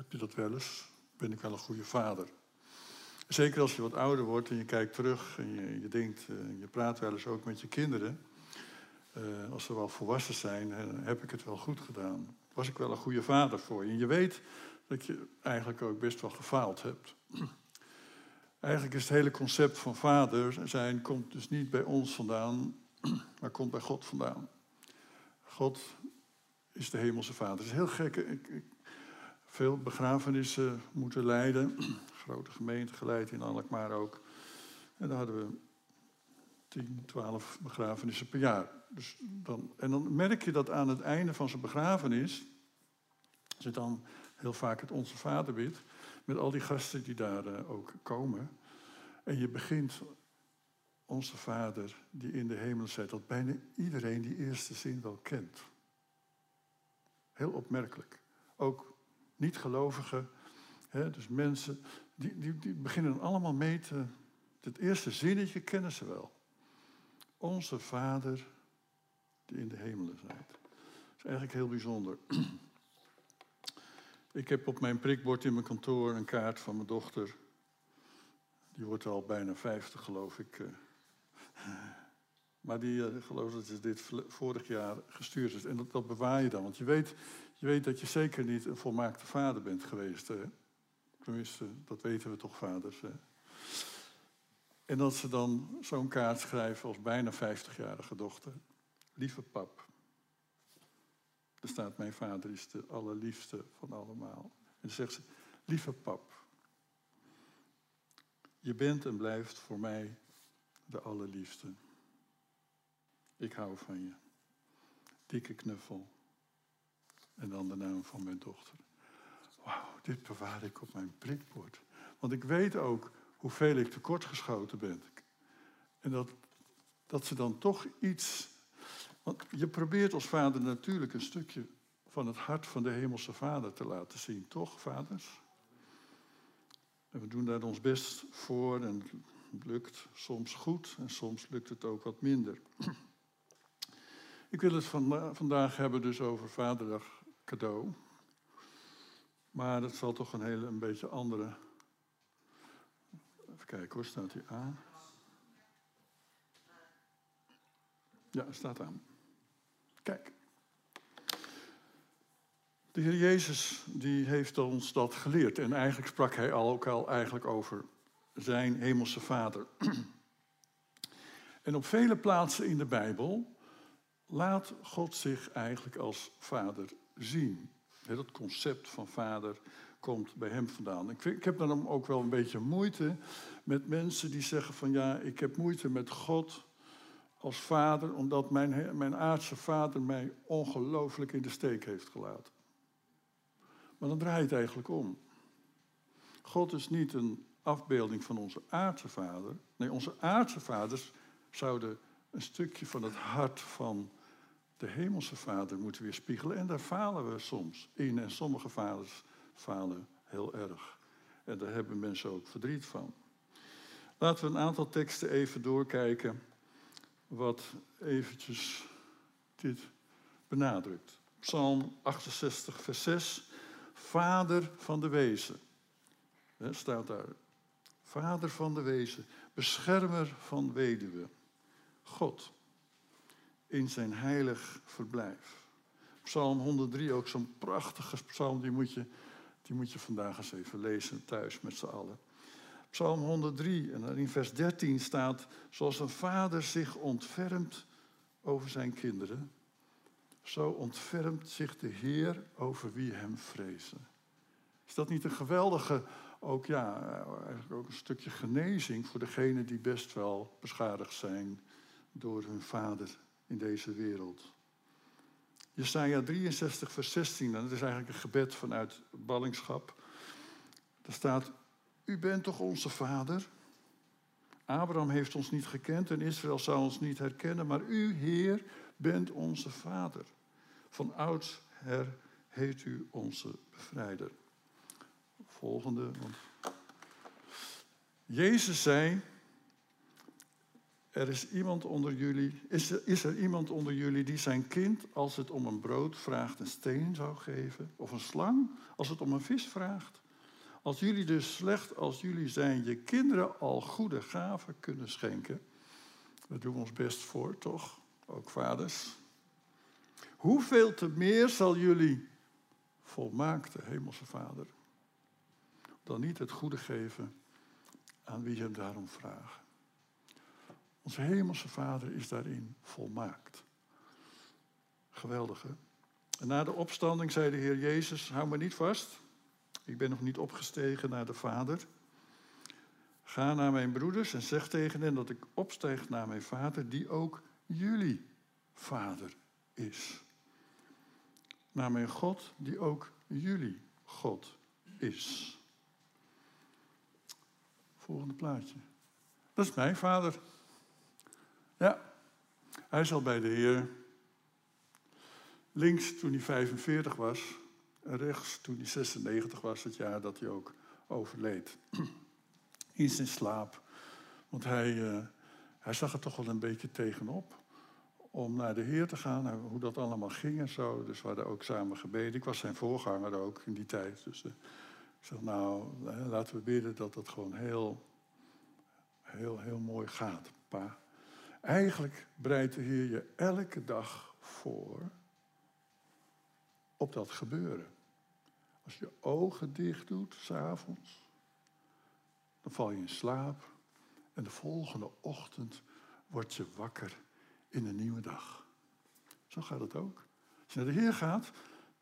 Heb je dat wel eens? Ben ik wel een goede vader? Zeker als je wat ouder wordt en je kijkt terug en je, je denkt, uh, je praat wel eens ook met je kinderen. Uh, als ze wel volwassen zijn, heb ik het wel goed gedaan? Was ik wel een goede vader voor je? En je weet dat je eigenlijk ook best wel gefaald hebt. Eigenlijk is het hele concept van vader zijn komt dus niet bij ons vandaan, maar komt bij God vandaan. God is de hemelse vader. Het is heel gek. Ik, ik, veel begrafenissen moeten leiden. Grote gemeente geleid in Alkmaar ook. En daar hadden we 10, 12 begrafenissen per jaar. Dus dan, en dan merk je dat aan het einde van zijn begrafenis zit dan heel vaak het Onze Vader bidt, met al die gasten die daar uh, ook komen. En je begint Onze Vader die in de hemel zit, dat bijna iedereen die eerste zin wel kent. Heel opmerkelijk. Ook niet-gelovigen, dus mensen, die, die, die beginnen allemaal mee te... Het eerste zinnetje kennen ze wel. Onze Vader die in de hemelen zijt. Dat is eigenlijk heel bijzonder. Ik heb op mijn prikbord in mijn kantoor een kaart van mijn dochter. Die wordt al bijna 50, geloof ik. Eh. Maar die, uh, geloof dat ze dit vorig jaar gestuurd is. En dat, bewaar je dan. Want je weet, je weet dat je zeker niet een volmaakte vader bent geweest. Tenminste, dat weten we toch, vaders. Hè? En dat ze dan zo'n kaart schrijven als bijna 50-jarige dochter. Lieve pap, er staat, mijn vader is de allerliefste van allemaal. En dan zegt ze, lieve pap, je bent en blijft voor mij de allerliefste. Ik hou van je. Dikke knuffel. En dan de naam van mijn dochter. Wauw, dit bewaar ik op mijn prikbord. Want ik weet ook hoeveel ik tekortgeschoten ben. En dat, dat ze dan toch iets want je probeert als vader natuurlijk een stukje van het hart van de hemelse vader te laten zien, toch, vaders? En we doen daar ons best voor en het lukt soms goed en soms lukt het ook wat minder. Ik wil het vandaag hebben dus over Vaderdag cadeau. Maar dat zal toch een hele een beetje andere. Even kijken hoor, staat hij aan? Ja, staat aan. Kijk. De Heer Jezus die heeft ons dat geleerd. En eigenlijk sprak hij al ook al eigenlijk over zijn hemelse vader. En op vele plaatsen in de Bijbel laat God zich eigenlijk als vader zien. Dat concept van vader komt bij hem vandaan. Ik, heb dan ook wel een beetje moeite met mensen die zeggen van ja, ik heb moeite met God als vader, omdat mijn, mijn aardse vader mij ongelooflijk in de steek heeft gelaten. Maar dan draait het eigenlijk om. God is niet een afbeelding van onze aardse vader. Nee, onze aardse vaders zouden een stukje van het hart van de hemelse vader moeten weerspiegelen. En daar falen we soms in. En sommige vaders falen heel erg. En daar hebben mensen ook verdriet van. Laten we een aantal teksten even doorkijken wat eventjes dit benadrukt. Psalm 68, vers 6. Vader van de wezen. Staat daar. Vader van de wezen. Beschermer van weduwe. God. In zijn heilig verblijf. Psalm 103, ook zo'n prachtige psalm. Die moet, je, die moet je vandaag eens even lezen thuis met z'n allen. Psalm 103 en in vers 13 staat, zoals een vader zich ontfermt over zijn kinderen, zo ontfermt zich de Heer over wie hem vrezen. Is dat niet een geweldige, ook, ja, eigenlijk ook een stukje genezing voor degenen die best wel beschadigd zijn door hun vader in deze wereld? Jesaja 63, vers 16, en dat is eigenlijk een gebed vanuit ballingschap. Daar staat, u bent toch onze vader? Abraham heeft ons niet gekend en Israël zou ons niet herkennen, maar u, Heer, bent onze vader. Van oudsher heet u onze bevrijder. Volgende. Jezus zei, er is iemand onder jullie, is er, is er iemand onder jullie die zijn kind, als het om een brood vraagt, een steen zou geven? Of een slang, als het om een vis vraagt? Als jullie dus slecht als jullie zijn, je kinderen al goede gaven kunnen schenken. Daar doen we ons best voor, toch? Ook vaders. Hoeveel te meer zal jullie volmaakte hemelse vader dan niet het goede geven aan wie hem daarom vragen? Onze hemelse vader is daarin volmaakt. Geweldig, hè? En na de opstanding zei de Heer Jezus, hou me niet vast. Ik ben nog niet opgestegen naar de Vader. Ga naar mijn broeders en zeg tegen hen dat ik opstijg naar mijn Vader, die ook jullie Vader is. Naar mijn God, die ook jullie God is. Volgende plaatje. Dat is mijn vader. Ja, hij zat bij de Heer. Links toen hij 45 was, en rechts toen hij 96 was, het jaar dat hij ook overleed. In zijn slaap. Want hij, uh, hij zag er toch wel een beetje tegenop om naar de Heer te gaan, hoe dat allemaal ging en zo. Dus we hadden ook samen gebeden. Ik was zijn voorganger ook in die tijd. Dus uh, ik zeg, nou, laten we bidden dat het gewoon heel, heel, heel mooi gaat, pa. Eigenlijk bereidt de Heer je elke dag voor op dat gebeuren. Als je ogen dicht doet, s'avonds, dan val je in slaap. En de volgende ochtend word je wakker in een nieuwe dag. Zo gaat het ook. Als je naar de Heer gaat,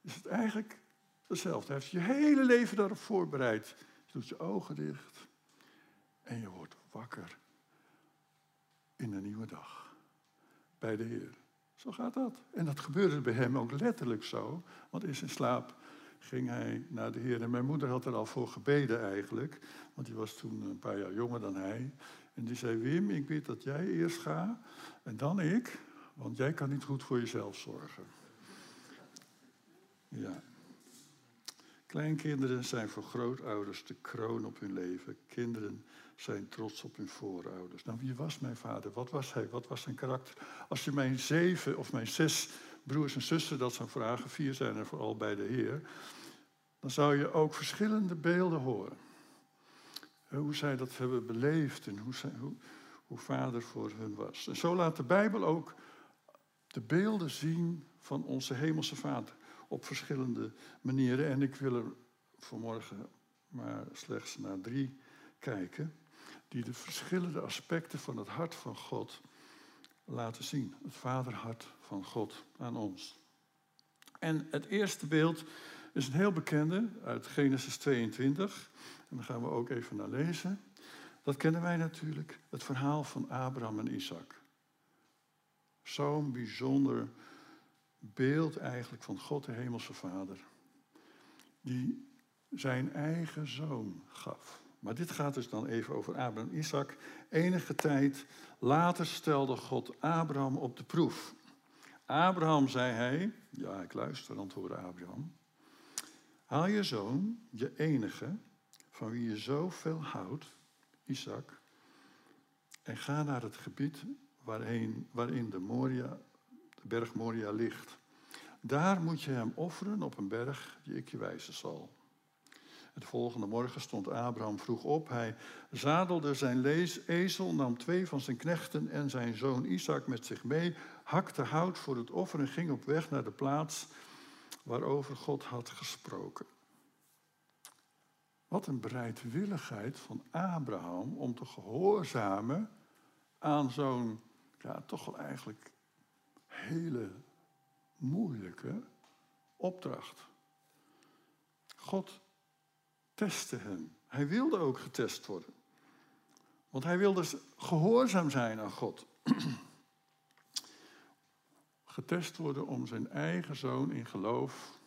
is het eigenlijk hetzelfde. Hij heeft je hele leven daarop voorbereid. Je doet je ogen dicht en je wordt wakker in een nieuwe dag. Bij de Heer. Zo gaat dat. En dat gebeurde bij hem ook letterlijk zo. Want in zijn slaap ging hij naar de Heer. En mijn moeder had er al voor gebeden eigenlijk. Want die was toen een paar jaar jonger dan hij. En die zei, Wim, ik weet dat jij eerst gaat en dan ik. Want jij kan niet goed voor jezelf zorgen. Ja. Kleinkinderen zijn voor grootouders de kroon op hun leven. Kinderen zijn trots op hun voorouders. Nou, wie was mijn vader? Wat was hij? Wat was zijn karakter? Als je mijn zeven of mijn zes broers en zussen dat zou vragen, vier zijn er vooral bij de Heer, dan zou je ook verschillende beelden horen. Hoe zij dat hebben beleefd en hoe, zij, hoe, hoe vader voor hun was. En zo laat de Bijbel ook de beelden zien van onze hemelse vader op verschillende manieren. En ik wil er vanmorgen maar slechts naar drie kijken, die de verschillende aspecten van het hart van God laten zien. Het vaderhart van God aan ons. En het eerste beeld is een heel bekende uit Genesis 22. En daar gaan we ook even naar lezen. Dat kennen wij natuurlijk, het verhaal van Abraham en Isaac. Zo'n bijzonder beeld eigenlijk van God de Hemelse Vader. Die zijn eigen zoon gaf. Maar dit gaat dus dan even over Abraham en Isaac. Enige tijd later stelde God Abraham op de proef. Abraham, zei hij, ja ik luister, antwoordde Abraham. Haal je zoon, je enige, van wie je zoveel houdt, Isaac, en ga naar het gebied waarin, waarin de, Moria, de berg Moria ligt. Daar moet je hem offeren op een berg die ik je wijzen zal. De volgende morgen stond Abraham vroeg op. Hij zadelde zijn ezel, nam twee van zijn knechten en zijn zoon Isaac met zich mee, hakte hout voor het offer en ging op weg naar de plaats waarover God had gesproken. Wat een bereidwilligheid van Abraham om te gehoorzamen aan zo'n, ja, toch wel eigenlijk hele moeilijke opdracht. God testte hem. Hij wilde ook getest worden. Want hij wilde gehoorzaam zijn aan God. Getest worden om zijn eigen zoon in geloof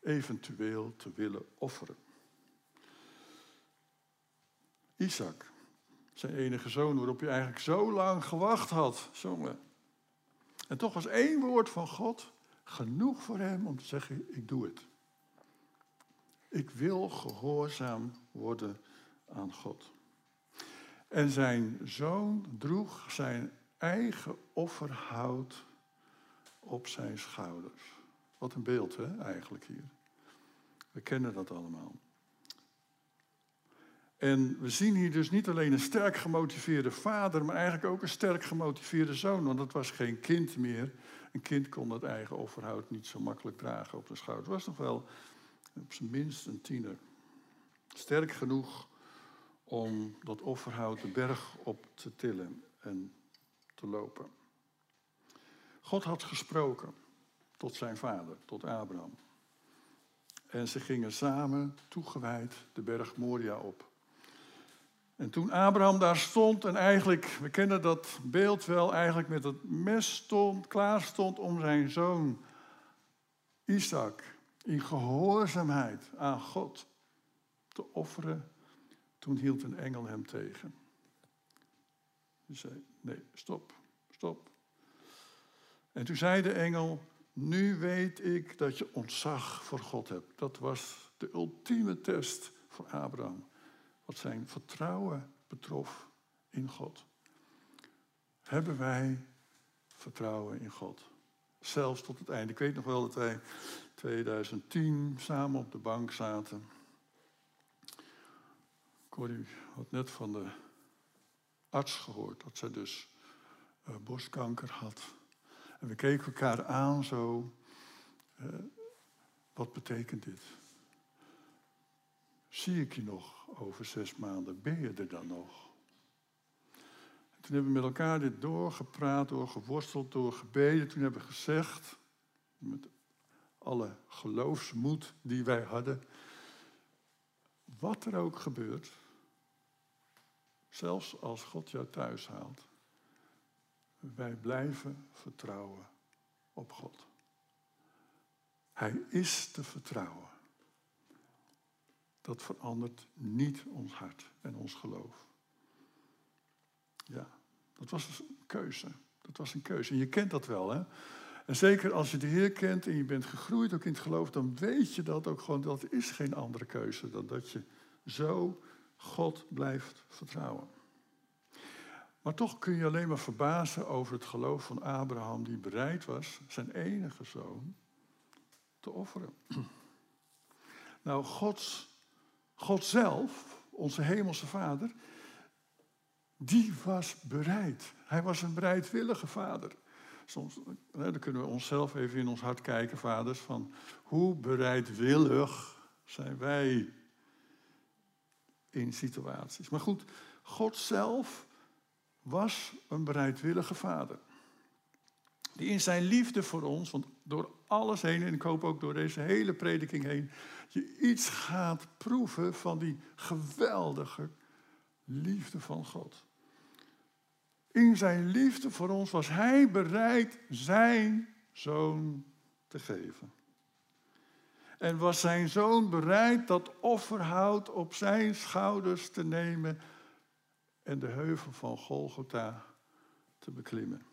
eventueel te willen offeren. Isaac, zijn enige zoon, waarop hij eigenlijk zo lang gewacht had, zongen. En toch was één woord van God genoeg voor hem om te zeggen: Ik doe het. Ik wil gehoorzaam worden aan God. En zijn zoon droeg zijn eigen offerhout op zijn schouders. Wat een beeld, hè, eigenlijk hier. We kennen dat allemaal. En we zien hier dus niet alleen een sterk gemotiveerde vader, maar eigenlijk ook een sterk gemotiveerde zoon. Want het was geen kind meer. Een kind kon het eigen offerhout niet zo makkelijk dragen op de schouder. Het was nog wel op zijn minst een tiener. Sterk genoeg om dat offerhout de berg op te tillen en te lopen. God had gesproken tot zijn vader, tot Abraham. En ze gingen samen toegewijd de berg Moria op. En toen Abraham daar stond en eigenlijk, we kennen dat beeld wel, eigenlijk met het mes stond, klaar stond om zijn zoon Isaac in gehoorzaamheid aan God te offeren, toen hield een engel hem tegen. Hij zei, nee, stop, stop. En toen zei de engel, nu weet ik dat je ontzag voor God hebt. Dat was de ultieme test voor Abraham wat zijn vertrouwen betrof in God. Hebben wij vertrouwen in God? Zelfs tot het einde. Ik weet nog wel dat wij 2010 samen op de bank zaten. Corrie had net van de arts gehoord dat zij dus uh, borstkanker had. En we keken elkaar aan zo. Uh, wat betekent dit? Zie ik je nog over zes maanden? Ben je er dan nog? En toen hebben we met elkaar dit doorgepraat, doorgeworsteld, doorgebeden. Toen hebben we gezegd, met alle geloofsmoed die wij hadden, wat er ook gebeurt, zelfs als God jou thuis haalt, wij blijven vertrouwen op God. Hij is te vertrouwen dat verandert niet ons hart en ons geloof. Ja, dat was een keuze. Dat was een keuze. En je kent dat wel, hè? En zeker als je de Heer kent en je bent gegroeid ook in het geloof, dan weet je dat ook gewoon. Dat is geen andere keuze dan dat je zo God blijft vertrouwen. Maar toch kun je alleen maar verbazen over het geloof van Abraham, die bereid was zijn enige zoon te offeren. Nou, God zelf, onze hemelse vader, die was bereid. Hij was een bereidwillige vader. Soms dan kunnen we onszelf even in ons hart kijken, vaders, van hoe bereidwillig zijn wij in situaties. Maar goed, God zelf was een bereidwillige vader. Die in zijn liefde voor ons, want door alles heen, en ik hoop ook door deze hele prediking heen, je iets gaat proeven van die geweldige liefde van God. In zijn liefde voor ons was hij bereid zijn zoon te geven. En was zijn zoon bereid dat offerhout op zijn schouders te nemen en de heuvel van Golgotha te beklimmen.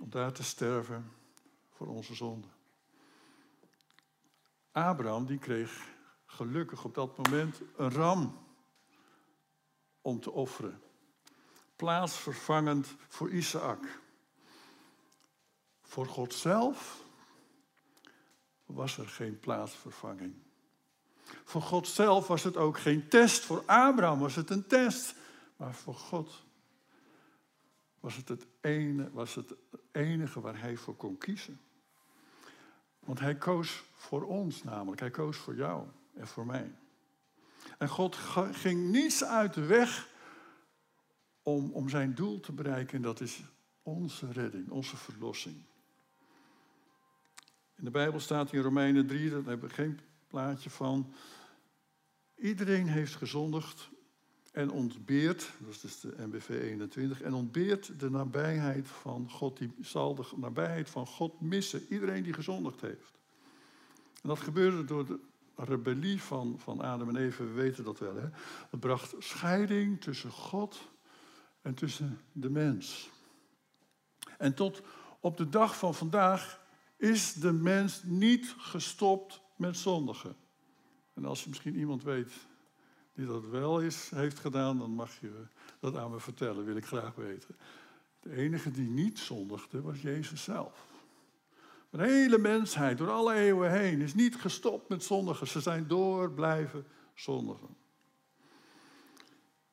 Om daar te sterven voor onze zonden. Abraham die kreeg gelukkig op dat moment een ram om te offeren. Plaatsvervangend voor Isaac. Voor God zelf was er geen plaatsvervanging. Voor God zelf was het ook geen test. Voor Abraham was het een test. Maar voor God was het het, ene, was het enige waar hij voor kon kiezen. Want hij koos voor ons namelijk. Hij koos voor jou en voor mij. En God ging niets uit de weg om, om zijn doel te bereiken. En dat is onze redding, onze verlossing. In de Bijbel staat in Romeinen 3, daar hebben we geen plaatje van. Iedereen heeft gezondigd en ontbeert, dat is dus de MBV 21, en ontbeert de nabijheid van God. Die zal de nabijheid van God missen. Iedereen die gezondigd heeft. En dat gebeurde door de rebellie van, van Adam en Eve, we weten dat wel. Hè? Dat bracht scheiding tussen God en tussen de mens. En tot op de dag van vandaag is de mens niet gestopt met zondigen. En als je misschien iemand weet die dat wel is, heeft gedaan, dan mag je dat aan me vertellen, wil ik graag weten. De enige die niet zondigde was Jezus zelf. De hele mensheid, door alle eeuwen heen, is niet gestopt met zondigen. Ze zijn door blijven zondigen.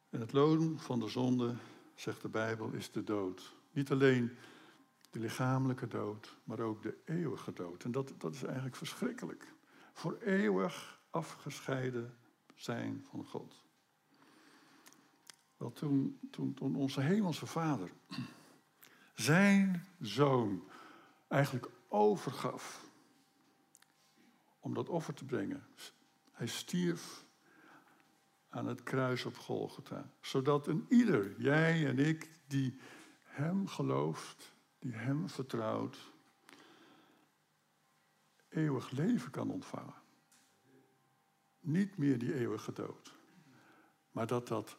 En het loon van de zonde, zegt de Bijbel, is de dood. Niet alleen de lichamelijke dood, maar ook de eeuwige dood. En dat, dat is eigenlijk verschrikkelijk. Voor eeuwig afgescheiden zijn van God. Wel, toen, toen, toen onze hemelse vader zijn zoon eigenlijk overgaf om dat offer te brengen. Hij stierf aan het kruis op Golgotha, zodat een ieder, jij en ik, die hem gelooft, die hem vertrouwt, eeuwig leven kan ontvangen. Niet meer die eeuwige dood, maar dat dat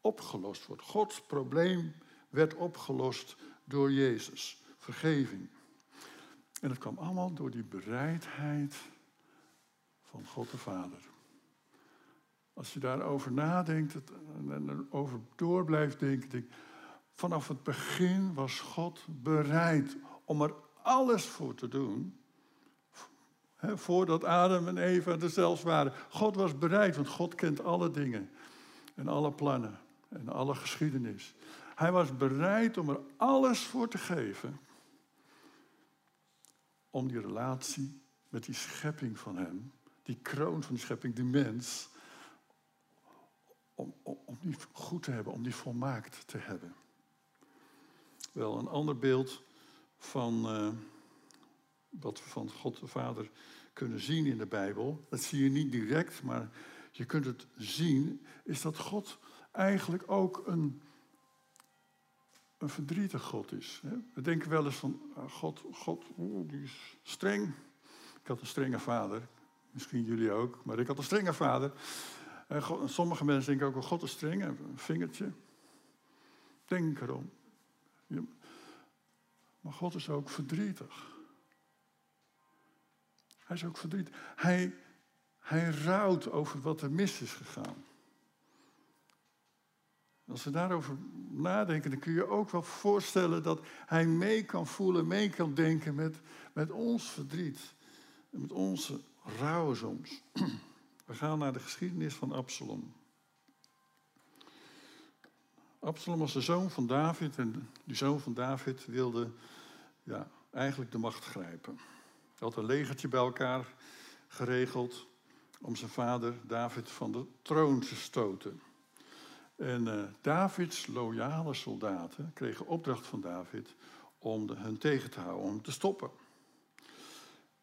opgelost wordt. Gods probleem werd opgelost door Jezus. Vergeving. En dat kwam allemaal door die bereidheid van God de Vader. Als je daarover nadenkt en over door blijft denken, denk, vanaf het begin was God bereid om er alles voor te doen. voordat Adam en Eva er zelfs waren. God was bereid, want God kent alle dingen en alle plannen en alle geschiedenis. Hij was bereid om er alles voor te geven om die relatie met die schepping van hem, die kroon van die schepping, die mens, om, die goed te hebben, om die volmaakt te hebben. Wel, een ander beeld van uh, wat we van God de Vader kunnen zien in de Bijbel, dat zie je niet direct, maar je kunt het zien, is dat God eigenlijk ook een een verdrietig God is. We denken wel eens van, ah, God, God die is streng. Ik had een strenge vader, misschien jullie ook, maar ik had een strenge vader. En sommige mensen denken ook, wel, God is streng, een vingertje. Denk erom. Maar God is ook verdrietig. Hij is ook verdrietig. Hij, hij rouwt over wat er mis is gegaan. Als we daarover nadenken, dan kun je ook wel voorstellen dat hij mee kan voelen, mee kan denken met, met ons verdriet. Met onze rouw soms. We gaan naar de geschiedenis van Absalom. Absalom was de zoon van David en die zoon van David wilde ja, eigenlijk de macht grijpen. Hij had een legertje bij elkaar geregeld om zijn vader David van de troon te stoten. En uh, Davids loyale soldaten kregen opdracht van David om de, hen tegen te houden, om te stoppen.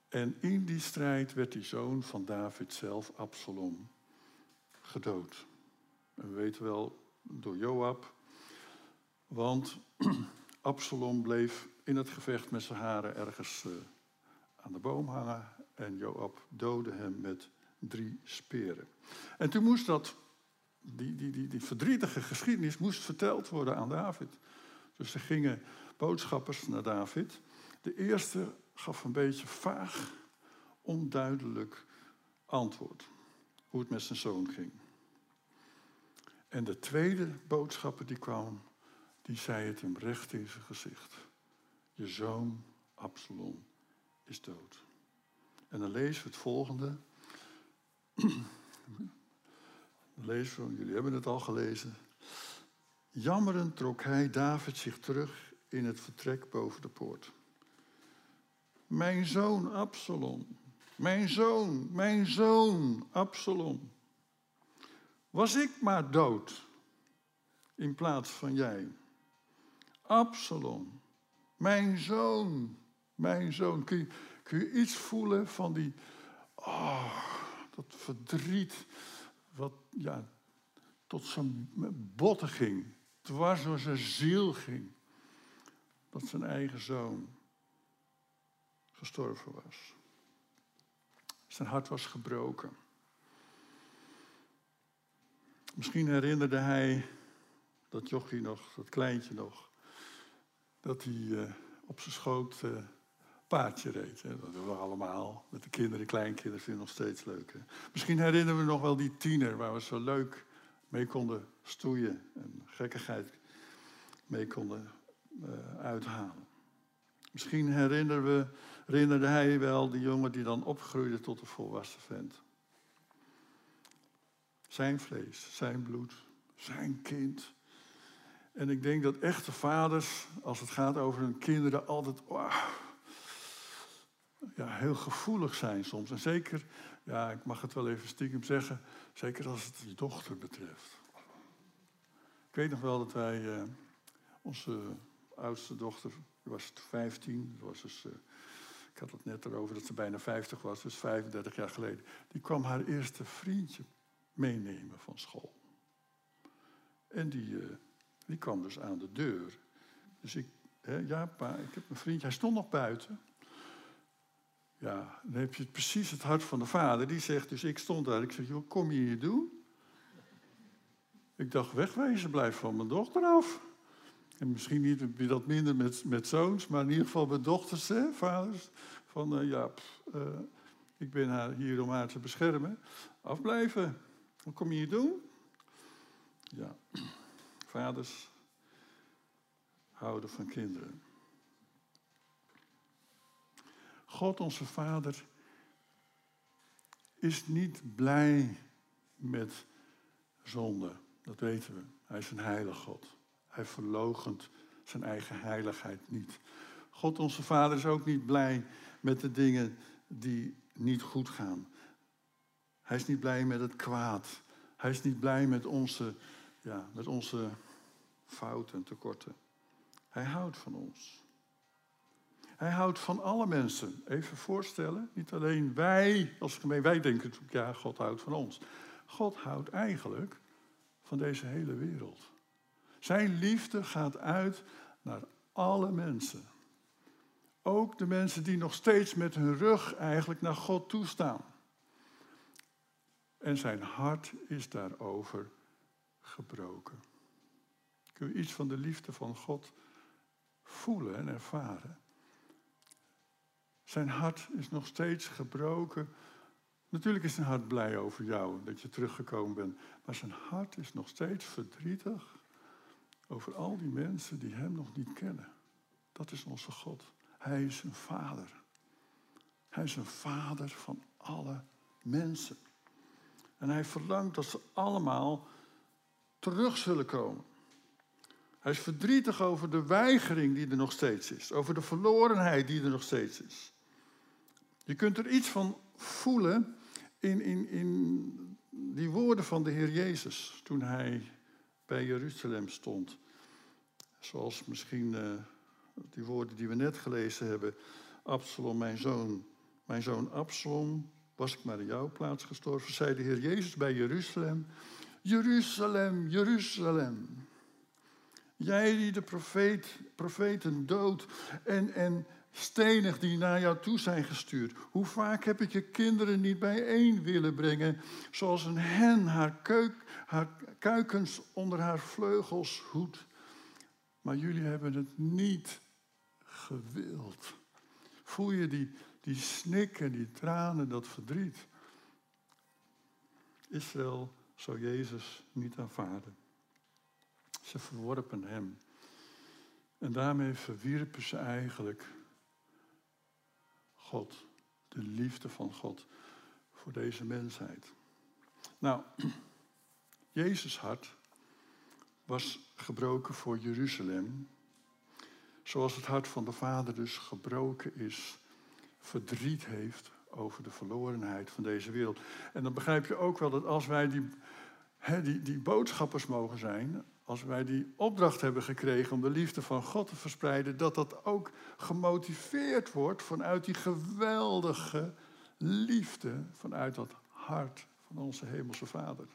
En in die strijd werd die zoon van David zelf, Absalom, gedood. En we weten wel door Joab, want Absalom bleef in het gevecht met zijn haren ergens uh, aan de boom hangen en Joab doodde hem met drie speren. En toen moest dat die, die, die, die verdrietige geschiedenis moest verteld worden aan David. Dus er gingen boodschappers naar David. De eerste gaf een beetje vaag, onduidelijk antwoord. Hoe het met zijn zoon ging. En de tweede boodschapper die kwam, die zei het hem recht in zijn gezicht. Je zoon Absalom is dood. En dan lezen we het volgende. lezen jullie hebben het al gelezen. Jammerend trok hij David zich terug in het vertrek boven de poort. Mijn zoon Absalom, mijn zoon, mijn zoon Absalom. Was ik maar dood in plaats van jij. Absalom, mijn zoon, mijn zoon. Kun je, kun je iets voelen van die, oh, dat verdriet wat ja, tot zijn botten ging, dwars door zijn ziel ging, dat zijn eigen zoon gestorven was. Zijn hart was gebroken. Misschien herinnerde hij dat jochie nog, dat kleintje nog, dat hij uh, op zijn schoot uh, paardje reed. Dat doen we allemaal. Met de kinderen, de kleinkinderen het nog steeds leuk. Hè. Misschien herinneren we nog wel die tiener waar we zo leuk mee konden stoeien en gekkigheid mee konden uh, uithalen. Misschien herinneren we, herinnerde hij wel die jongen die dan opgroeide tot een volwassen vent. Zijn vlees, zijn bloed, zijn kind. En ik denk dat echte vaders, als het gaat over hun kinderen, altijd ja, heel gevoelig zijn soms. En zeker, ja, ik mag het wel even stiekem zeggen, zeker als het je dochter betreft. Ik weet nog wel dat wij, uh, onze oudste dochter, die was 15, was dus, uh, ik had het net erover dat ze bijna 50 was, dus 35 jaar geleden. Die kwam haar eerste vriendje meenemen van school. En die, uh, die kwam dus aan de deur. Dus ik, hè, ja pa, ik heb een vriendje, hij stond nog buiten. Ja, dan heb je precies het hart van de vader. Die zegt, dus ik stond daar. Ik zeg, joh, kom je hier doen? Ik dacht, wegwezen, blijf van mijn dochter af. En misschien niet heb dat minder met, met zoons, maar in ieder geval met dochters, hè, vaders. Van, uh, ja, uh, ik ben haar hier om haar te beschermen. Afblijven. Wat kom je hier doen? Ja, vaders houden van kinderen. God onze Vader is niet blij met zonde. Dat weten we. Hij is een heilig God. Hij verlogent zijn eigen heiligheid niet. God onze Vader is ook niet blij met de dingen die niet goed gaan. Hij is niet blij met het kwaad. Hij is niet blij met onze, ja, met onze fouten en tekorten. Hij houdt van ons. Hij houdt van alle mensen. Even voorstellen, niet alleen wij als gemeen, wij denken natuurlijk, ja, God houdt van ons. God houdt eigenlijk van deze hele wereld. Zijn liefde gaat uit naar alle mensen. Ook de mensen die nog steeds met hun rug eigenlijk naar God toestaan. En zijn hart is daarover gebroken. Kun je iets van de liefde van God voelen en ervaren? Zijn hart is nog steeds gebroken. Natuurlijk is zijn hart blij over jou, dat je teruggekomen bent. Maar zijn hart is nog steeds verdrietig over al die mensen die hem nog niet kennen. Dat is onze God. Hij is een vader. Hij is een vader van alle mensen. En hij verlangt dat ze allemaal terug zullen komen. Hij is verdrietig over de weigering die er nog steeds is. Over de verlorenheid die er nog steeds is. Je kunt er iets van voelen in, in, in die woorden van de Heer Jezus toen hij bij Jeruzalem stond. Zoals misschien uh, die woorden die we net gelezen hebben. Absalom, mijn zoon, mijn zoon Absalom, was ik maar in jouw plaats gestorven, zei de Heer Jezus bij Jeruzalem. Jeruzalem, Jeruzalem. Jij die de profeet, profeten doodt en, en stenig die naar jou toe zijn gestuurd. Hoe vaak heb ik je kinderen niet bijeen willen brengen, zoals een hen haar, keuk, haar kuikens onder haar vleugels hoedt. Maar jullie hebben het niet gewild. Voel je die, die snik en die tranen, dat verdriet? Israël zou Jezus niet aanvaarden. Ze verworpen hem. En daarmee verwierpen ze eigenlijk God, de liefde van God voor deze mensheid. Nou, Jezus hart was gebroken voor Jeruzalem, zoals het hart van de Vader dus gebroken is, verdriet heeft over de verlorenheid van deze wereld. En dan begrijp je ook wel dat als wij die, die, die boodschappers mogen zijn, als wij die opdracht hebben gekregen om de liefde van God te verspreiden, dat dat ook gemotiveerd wordt vanuit die geweldige liefde, vanuit dat hart van onze Hemelse Vader.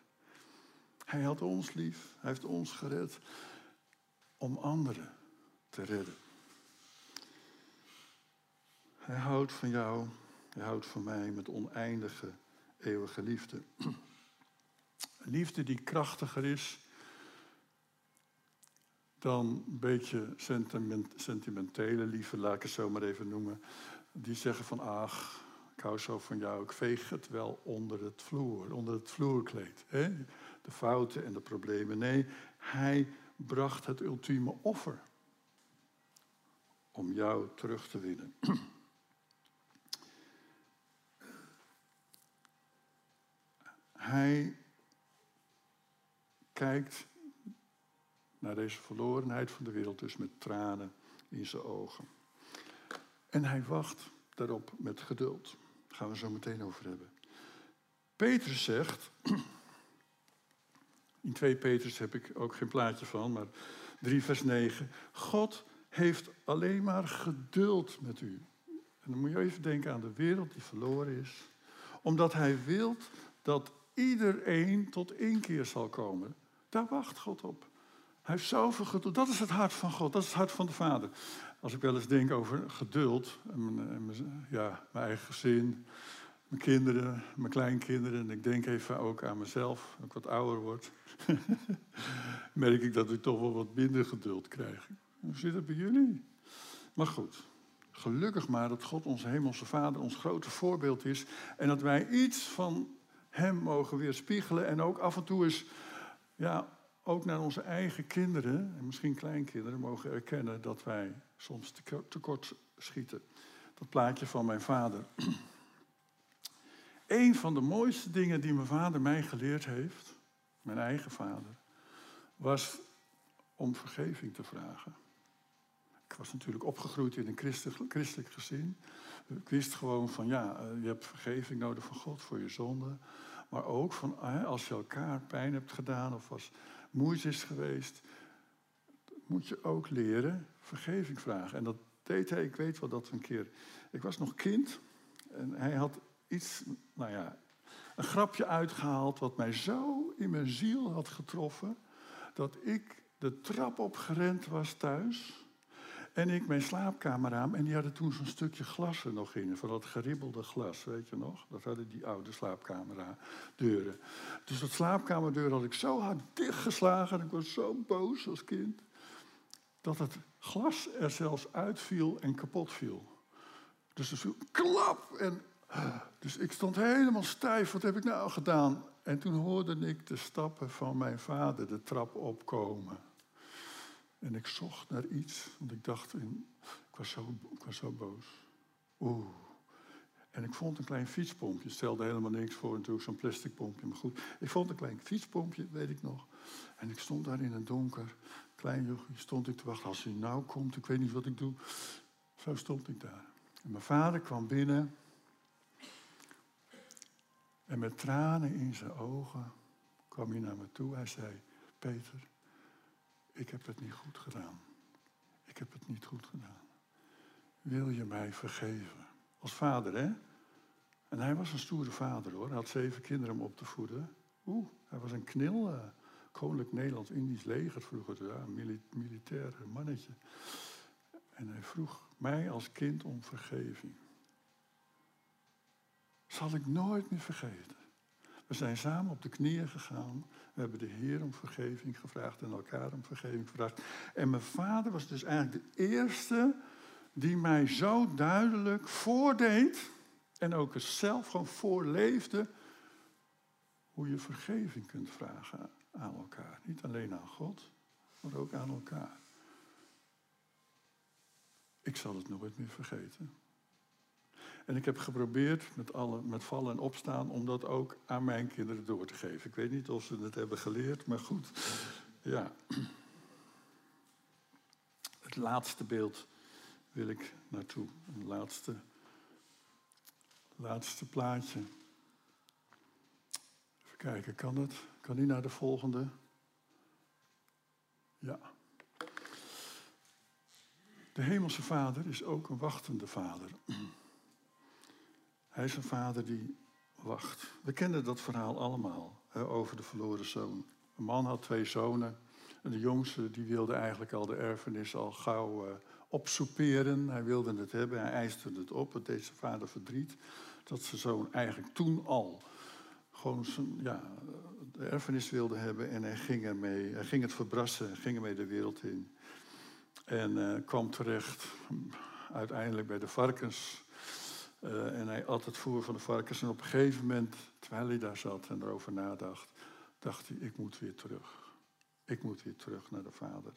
Hij had ons lief, hij heeft ons gered om anderen te redden. Hij houdt van jou, hij houdt van mij met oneindige, eeuwige liefde. Liefde die krachtiger is dan een beetje sentiment, sentimentele liefde, laat ik het zo maar even noemen. die zeggen van ach, ik hou zo van jou, ik veeg het wel onder het vloer, onder het vloerkleed. Hè? De fouten en de problemen. Nee, hij bracht het ultieme offer om jou terug te winnen. Hij kijkt naar deze verlorenheid van de wereld dus met tranen in zijn ogen. En hij wacht daarop met geduld. Daar gaan we zo meteen over hebben. Petrus zegt, in 2 Petrus heb ik ook geen plaatje van, maar 3 vers 9. God heeft alleen maar geduld met u. En dan moet je even denken aan de wereld die verloren is. Omdat hij wil dat iedereen tot inkeer zal komen. Daar wacht God op. Hij heeft zoveel geduld. Dat is het hart van God, dat is het hart van de Vader. Als ik wel eens denk over geduld, en mijn, ja, mijn eigen gezin, mijn kinderen, mijn kleinkinderen, en ik denk even ook aan mezelf, als ik wat ouder word, merk ik dat ik toch wel wat minder geduld krijg. Hoe zit het bij jullie? Maar goed, gelukkig maar dat God, onze hemelse Vader, ons grote voorbeeld is en dat wij iets van Hem mogen weerspiegelen en ook af en toe eens, ja, ook naar onze eigen kinderen en misschien kleinkinderen mogen erkennen dat wij soms tekort schieten. Dat plaatje van mijn vader. Een van de mooiste dingen die mijn vader mij geleerd heeft, mijn eigen vader, was om vergeving te vragen. Ik was natuurlijk opgegroeid in een christelijk, christelijk gezin. Ik wist gewoon van ja, eh, je hebt vergeving nodig van God voor je zonde. Maar ook van als je elkaar pijn hebt gedaan of als moeite is geweest, moet je ook leren vergeving vragen. En dat deed hij, ik weet wel dat een keer. Ik was nog kind en hij had iets, nou ja, een grapje uitgehaald wat mij zo in mijn ziel had getroffen dat ik de trap op gerend was thuis. En ik mijn slaapkamer aan. En die hadden toen zo'n stukje glas er nog in. Van dat geribbelde glas, weet je nog? Dat hadden die oude slaapkamerdeuren. Dus dat slaapkamerdeur had ik zo hard dichtgeslagen. En ik was zo boos als kind. Dat het glas er zelfs uitviel en kapot viel. Dus er viel klap. En, dus ik stond helemaal stijf. Wat heb ik nou gedaan? En toen hoorde ik de stappen van mijn vader de trap opkomen. En ik zocht naar iets, want ik dacht, ik, was zo, ik was zo boos. Oeh. En ik vond een klein fietspompje. Stelde helemaal niks voor, natuurlijk zo'n plastic pompje. Maar goed, ik vond een klein fietspompje, weet ik nog. En ik stond daar in het donker, klein jochie, stond ik te wachten. Als hij nou komt, ik weet niet wat ik doe. Zo stond ik daar. En mijn vader kwam binnen. En met tranen in zijn ogen kwam hij naar me toe. Hij zei, Peter, ik heb het niet goed gedaan. Ik heb het niet goed gedaan. Wil je mij vergeven? Als vader, hè? En hij was een stoere vader, hoor. Hij had zeven kinderen om op te voeden. Oeh, hij was een knil. Uh, Koninklijk Nederlands-Indisch leger vroeger. Ja, een militair mannetje. En hij vroeg mij als kind om vergeving. Zal ik nooit meer vergeten. We zijn samen op de knieën gegaan. We hebben de Heer om vergeving gevraagd en elkaar om vergeving gevraagd. En mijn vader was dus eigenlijk de eerste die mij zo duidelijk voordeed en ook zelf gewoon voorleefde hoe je vergeving kunt vragen aan elkaar. Niet alleen aan God, maar ook aan elkaar. Ik zal het nooit meer vergeten. En ik heb geprobeerd met, alle, met vallen en opstaan om dat ook aan mijn kinderen door te geven. Ik weet niet of ze het hebben geleerd, maar goed. Ja. Het laatste beeld wil ik naartoe. Een laatste, laatste plaatje. Even kijken, kan het? Kan die naar de volgende? Ja. De Hemelse Vader is ook een wachtende Vader. Hij is een vader die wacht. We kennen dat verhaal allemaal hè, over de verloren zoon. Een man had twee zonen. En de jongste die wilde eigenlijk al de erfenis al gauw uh, opsoeperen. Hij wilde het hebben, hij eiste het op. Het deed zijn vader verdriet. Dat zijn zoon eigenlijk toen al gewoon ja, de erfenis wilde hebben. En hij ging, ermee, hij ging het verbrassen, ging ermee de wereld in. En uh, kwam terecht uiteindelijk bij de varkens Uh, en hij at het voer van de varkens. En op een gegeven moment, terwijl hij daar zat en erover nadacht, dacht hij, ik moet weer terug. Ik moet weer terug naar de vader.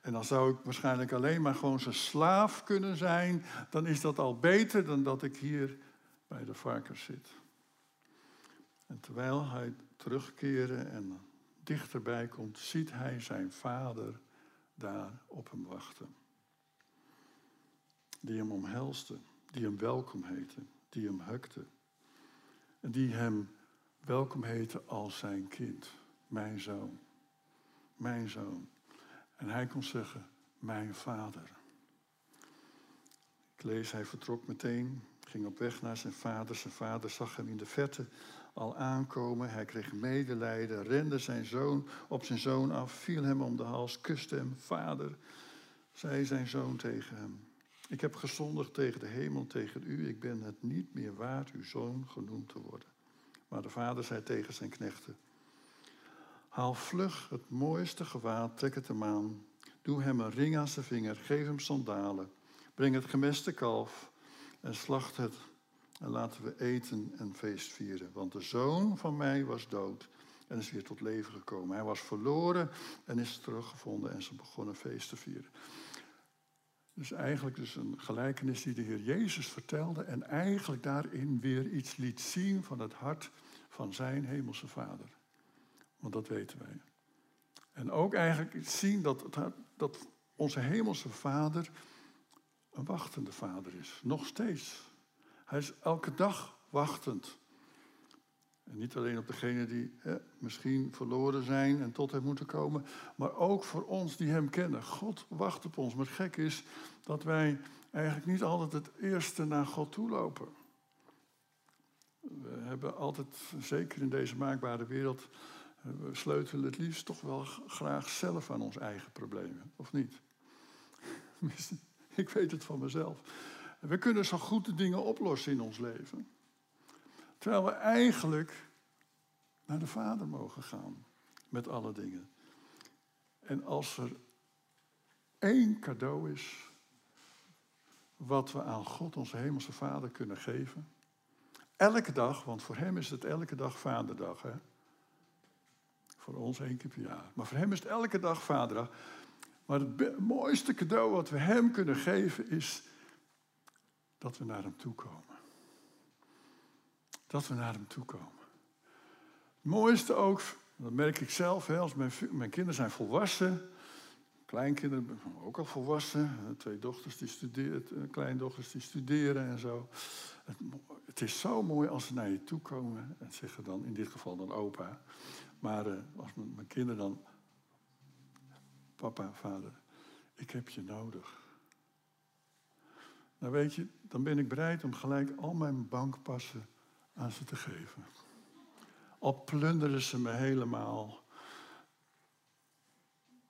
En dan zou ik waarschijnlijk alleen maar gewoon zijn slaaf kunnen zijn. Dan is dat al beter dan dat ik hier bij de varkens zit. En terwijl hij terugkeren en dichterbij komt, ziet hij zijn vader daar op hem wachten. Die hem omhelste, die hem welkom heette, die hem hukte. En die hem welkom heette als zijn kind, mijn zoon, mijn zoon. En hij kon zeggen, mijn vader. Ik lees, hij vertrok meteen, ging op weg naar zijn vader. Zijn vader zag hem in de verte al aankomen. Hij kreeg medelijden, rende zijn zoon op zijn zoon af, viel hem om de hals, kuste hem. Vader, zei zijn zoon tegen hem. Ik heb gezondigd tegen de hemel, tegen u. Ik ben het niet meer waard uw zoon genoemd te worden. Maar de vader zei tegen zijn knechten: Haal vlug het mooiste gewaad, trek het hem aan. Doe hem een ring aan zijn vinger, geef hem sandalen. Breng het gemeste kalf en slacht het en laten we eten en feest vieren. Want de zoon van mij was dood en is weer tot leven gekomen. Hij was verloren en is teruggevonden en ze begonnen feest te vieren. Dus eigenlijk dus een gelijkenis die de Heer Jezus vertelde en eigenlijk daarin weer iets liet zien van het hart van zijn hemelse Vader. Want dat weten wij. En ook eigenlijk zien dat, dat onze hemelse Vader een wachtende Vader is. Nog steeds. Hij is elke dag wachtend. En niet alleen op degenen die hè, misschien verloren zijn en tot hem moeten komen, maar ook voor ons die hem kennen. God wacht op ons. Maar het gek is dat wij eigenlijk niet altijd het eerste naar God toe lopen. We hebben altijd, zeker in deze maakbare wereld, we sleutelen het liefst toch wel graag zelf aan ons eigen problemen, of niet? Ik weet het van mezelf. We kunnen zo goed de dingen oplossen in ons leven. Terwijl we eigenlijk naar de Vader mogen gaan met alle dingen. En als er één cadeau is wat we aan God, onze Hemelse Vader, kunnen geven. Elke dag, want voor Hem is het elke dag Vaderdag. Hè? Voor ons één keer per jaar. Maar voor Hem is het elke dag Vaderdag. Maar het mooiste cadeau wat we Hem kunnen geven is dat we naar Hem toe komen. Dat we naar Hem toe komen. Het mooiste ook, dat merk ik zelf, hè, als mijn, mijn kinderen zijn volwassen, kleinkinderen ook al volwassen, twee dochters die studeren, eh, kleindochters die studeren en zo. Het, het, is zo mooi als ze naar je toe komen en zeggen dan, in dit geval dan opa, maar uh, als mijn, mijn kinderen dan, papa, vader, ik heb je nodig. Nou weet je, dan ben ik bereid om gelijk al mijn bankpassen aan ze te geven. Al plunderen ze me helemaal.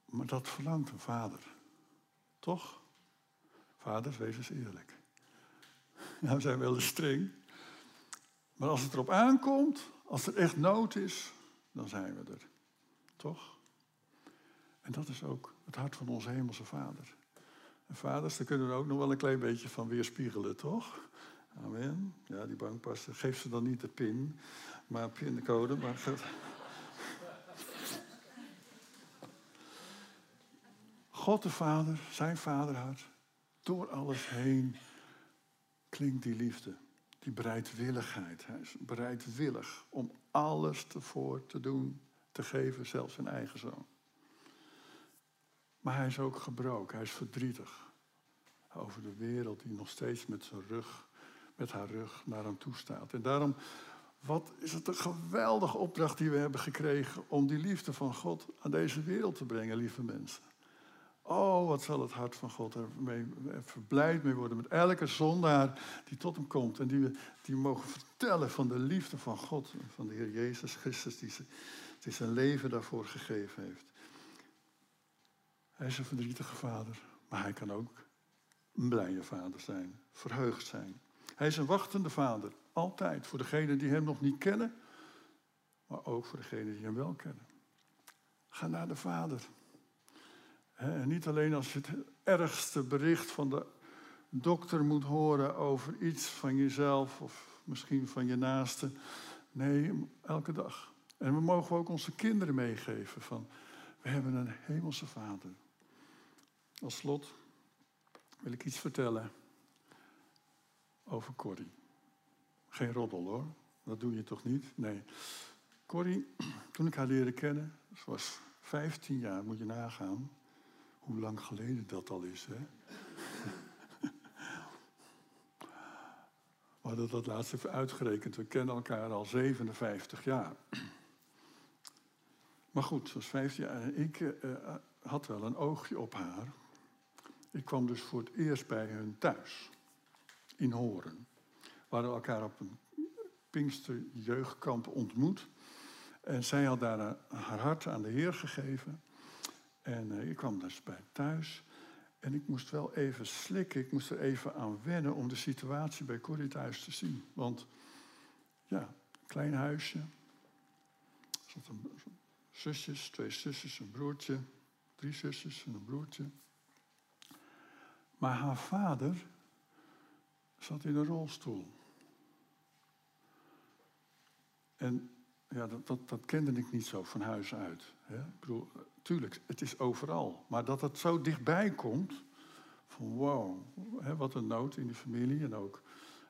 Maar dat verlangt een vader. Toch? Vaders, wees eens eerlijk. Nou, we zijn wel eens streng. Maar als het erop aankomt, als er echt nood is, dan zijn we er. Toch? En dat is ook het hart van onze hemelse vader. En vaders, daar kunnen we ook nog wel een klein beetje van weerspiegelen, toch? Amen. Ja, die bankpassen. Geef ze dan niet de pin, maar pincode. Maar God de Vader, zijn vaderhart, door alles heen klinkt die liefde. Die bereidwilligheid. Hij is bereidwillig om alles ervoor te doen, te geven, zelfs zijn eigen zoon. Maar hij is ook gebroken, hij is verdrietig over de wereld die nog steeds met zijn rug, met haar rug naar hem toe staat. En daarom, wat is het een geweldige opdracht die we hebben gekregen om die liefde van God aan deze wereld te brengen, lieve mensen. Oh, wat zal het hart van God er verblijd mee worden met elke zondaar die tot hem komt. En die we die mogen vertellen van de liefde van God, van de Heer Jezus Christus, die, die zijn leven daarvoor gegeven heeft. Hij is een verdrietige vader, maar hij kan ook een blije vader zijn, verheugd zijn. Hij is een wachtende vader, altijd, voor degenen die hem nog niet kennen, maar ook voor degenen die hem wel kennen. Ga naar de vader. En niet alleen als je het ergste bericht van de, dokter moet horen over iets van jezelf of misschien van je naaste. Nee, elke dag. En we mogen ook onze kinderen meegeven van, we hebben een hemelse vader. Als slot wil ik iets vertellen over Corrie. Geen roddel hoor, dat doe je toch niet? Nee. Corrie, toen ik haar leerde kennen, ze was 15 jaar, moet je nagaan. Hoe lang geleden dat al is, hè? We hadden dat laatst uitgerekend. We kennen elkaar al 57 jaar. Maar goed, ze was 15 jaar en ik uh, had wel een oogje op haar. Ik kwam dus voor het eerst bij hun thuis, in Horen. We elkaar op een Pinkster jeugdkamp ontmoet. En zij had daar haar hart aan de Heer gegeven. En uh, ik kwam dus bij thuis. En ik moest wel even slikken, ik moest er even aan wennen om de situatie bij Corrie thuis te zien. Want ja, klein huisje. Er zaten zusjes, twee zusjes, een broertje. Drie zusjes en een broertje. Maar haar vader zat in een rolstoel. En ja, dat, dat, dat, kende ik niet zo van huis uit. Hè? Ik bedoel, tuurlijk, het is overal. Maar dat het zo dichtbij komt, van wow, hè, wat een nood in die familie. En ook,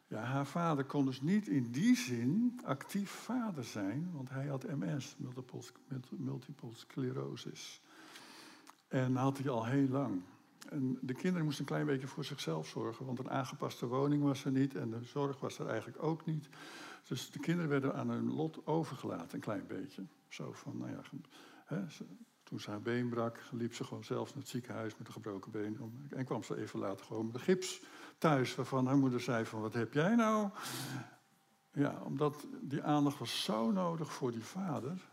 ja, haar vader kon dus niet in die zin actief vader zijn, want hij had MS, multiple, multiple sclerosis. En had hij al heel lang. En de kinderen moesten een klein beetje voor zichzelf zorgen, want een aangepaste woning was er niet en de zorg was er eigenlijk ook niet. Dus de kinderen werden aan hun lot overgelaten, een klein beetje. Zo van, nou ja, hè, toen ze haar been brak, liep ze gewoon zelf naar het ziekenhuis met een gebroken been. En kwam ze even later gewoon met de gips thuis, waarvan haar moeder zei van, wat heb jij nou? Ja, omdat die aandacht was zo nodig voor die vader,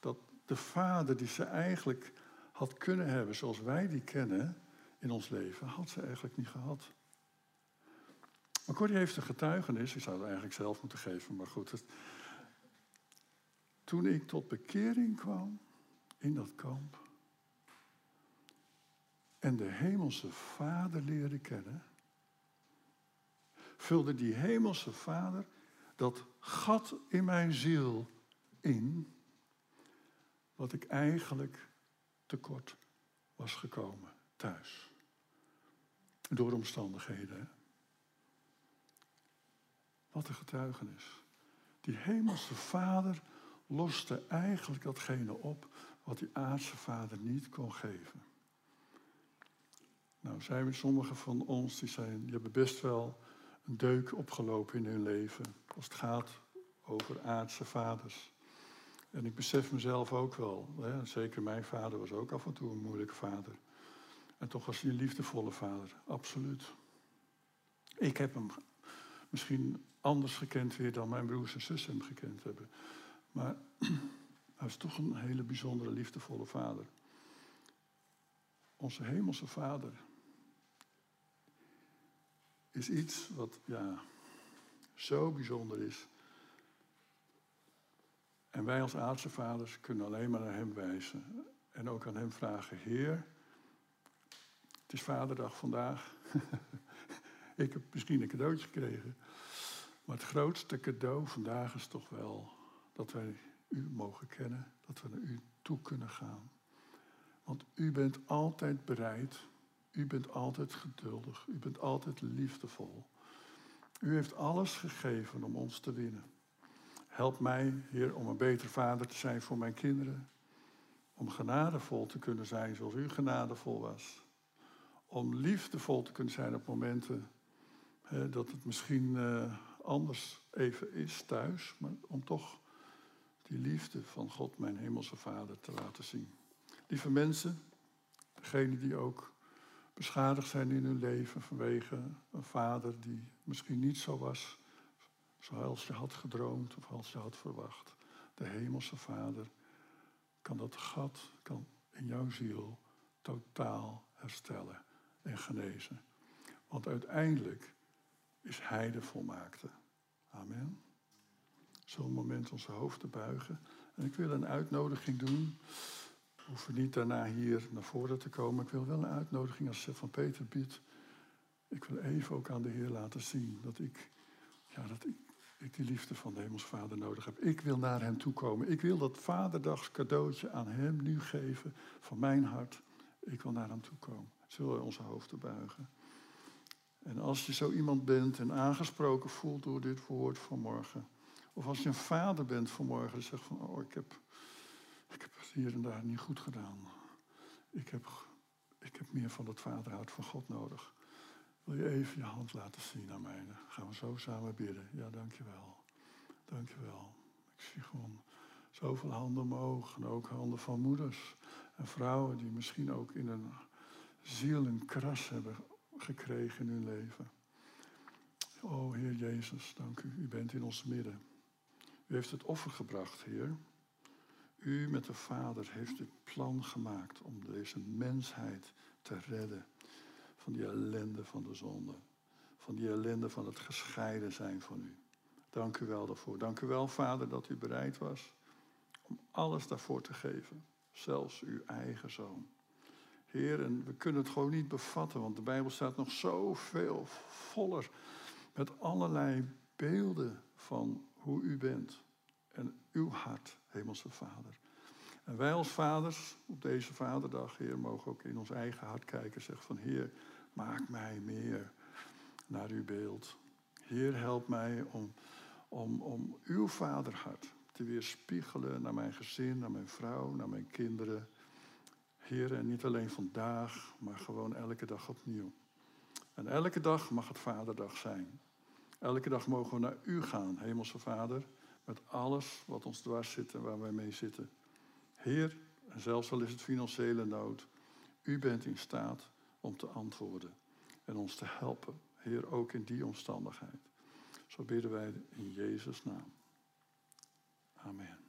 dat de vader die ze eigenlijk had kunnen hebben zoals wij die kennen in ons leven, had ze eigenlijk niet gehad. Maar Corrie heeft een getuigenis, ik zou het eigenlijk zelf moeten geven, maar goed. Toen ik tot bekering kwam in dat kamp en de hemelse vader leerde kennen, vulde die hemelse vader dat gat in mijn ziel in, wat ik eigenlijk tekort was gekomen thuis. Door omstandigheden. Wat een getuigenis. Die hemelse vader loste eigenlijk datgene op wat die aardse vader niet kon geven. Nou, zijn er sommigen van ons die, zijn, die hebben best wel een deuk opgelopen in hun leven. Als het gaat over aardse vaders. En ik besef mezelf ook wel. Hè, zeker mijn vader was ook af en toe een moeilijke vader. En toch was hij een liefdevolle vader, absoluut. Ik heb hem misschien anders gekend weer dan mijn broers en zussen hem gekend hebben. Maar hij is toch een hele bijzondere, liefdevolle vader. Onze hemelse vader is iets wat ja, zo bijzonder is. En wij als aardse vaders kunnen alleen maar naar hem wijzen. En ook aan hem vragen, Heer, is Vaderdag vandaag. Ik heb misschien een cadeautje gekregen. Maar het grootste cadeau vandaag is toch wel dat wij u mogen kennen, dat we naar u toe kunnen gaan. Want u bent altijd bereid, u bent altijd geduldig, u bent altijd liefdevol. U heeft alles gegeven om ons te winnen. Help mij, Heer, om een beter vader te zijn voor mijn kinderen. Om genadevol te kunnen zijn zoals u genadevol was. Om liefdevol te kunnen zijn op momenten dat het misschien uh, anders even is thuis, maar om toch die liefde van God, mijn hemelse Vader, te laten zien. Lieve mensen, degenen die ook beschadigd zijn in hun leven vanwege een vader die misschien niet zo was zoals je had gedroomd of als je had verwacht. De hemelse Vader kan dat gat kan in jouw ziel totaal herstellen en genezen. Want uiteindelijk is Hij de volmaakte. Amen. Zo'n moment onze hoofd te buigen. En ik wil een uitnodiging doen. We hoeven niet daarna hier naar voren te komen. Ik wil wel een uitnodiging als van Peter biedt. Ik wil even ook aan de Heer laten zien dat ik, ja, dat ik, ik die liefde van de Hemels Vader nodig heb. Ik wil naar Hem toe komen. Ik wil dat Vaderdags cadeautje aan Hem nu geven van mijn hart. Ik wil naar Hem toe komen. Zullen we onze hoofden buigen? En als je zo iemand bent en aangesproken voelt door dit woord vanmorgen. Of als je een vader bent vanmorgen en zegt van, oh, ik heb, ik heb het hier en daar niet goed gedaan. Ik heb, ik heb meer van het vaderhart van God nodig. Wil je even je hand laten zien aan mij? Dan gaan we zo samen bidden. Ja, dankjewel. Dankjewel. Ik zie gewoon zoveel handen omhoog. En ook handen van moeders en vrouwen die misschien ook in een ziel een kras hebben gekregen in hun leven. O Heer Jezus, dank u. U bent in ons midden. U heeft het offer gebracht, Heer. U met de Vader heeft het plan gemaakt om deze mensheid te redden van die ellende van de zonde. Van die ellende van het gescheiden zijn van u. Dank u wel daarvoor. Dank u wel, Vader, dat u bereid was om alles daarvoor te geven. Zelfs uw eigen zoon. Heer, en we kunnen het gewoon niet bevatten, want de Bijbel staat nog zoveel voller met allerlei beelden van hoe u bent en uw hart, Hemelse Vader. En wij als vaders, op deze Vaderdag, Heer, mogen ook in ons eigen hart kijken en zeggen van Heer, maak mij meer naar uw beeld. Heer, help mij om, om, om uw vaderhart te weerspiegelen naar mijn gezin, naar mijn vrouw, naar mijn kinderen. Heer, en niet alleen vandaag, maar gewoon elke dag opnieuw. En elke dag mag het Vaderdag zijn. Elke dag mogen we naar U gaan, Hemelse Vader, met alles wat ons dwars zit en waar wij mee zitten. Heer, en zelfs al is het financiële nood, U bent in staat om te antwoorden en ons te helpen. Heer, ook in die omstandigheid. Zo bidden wij in Jezus' naam. Amen.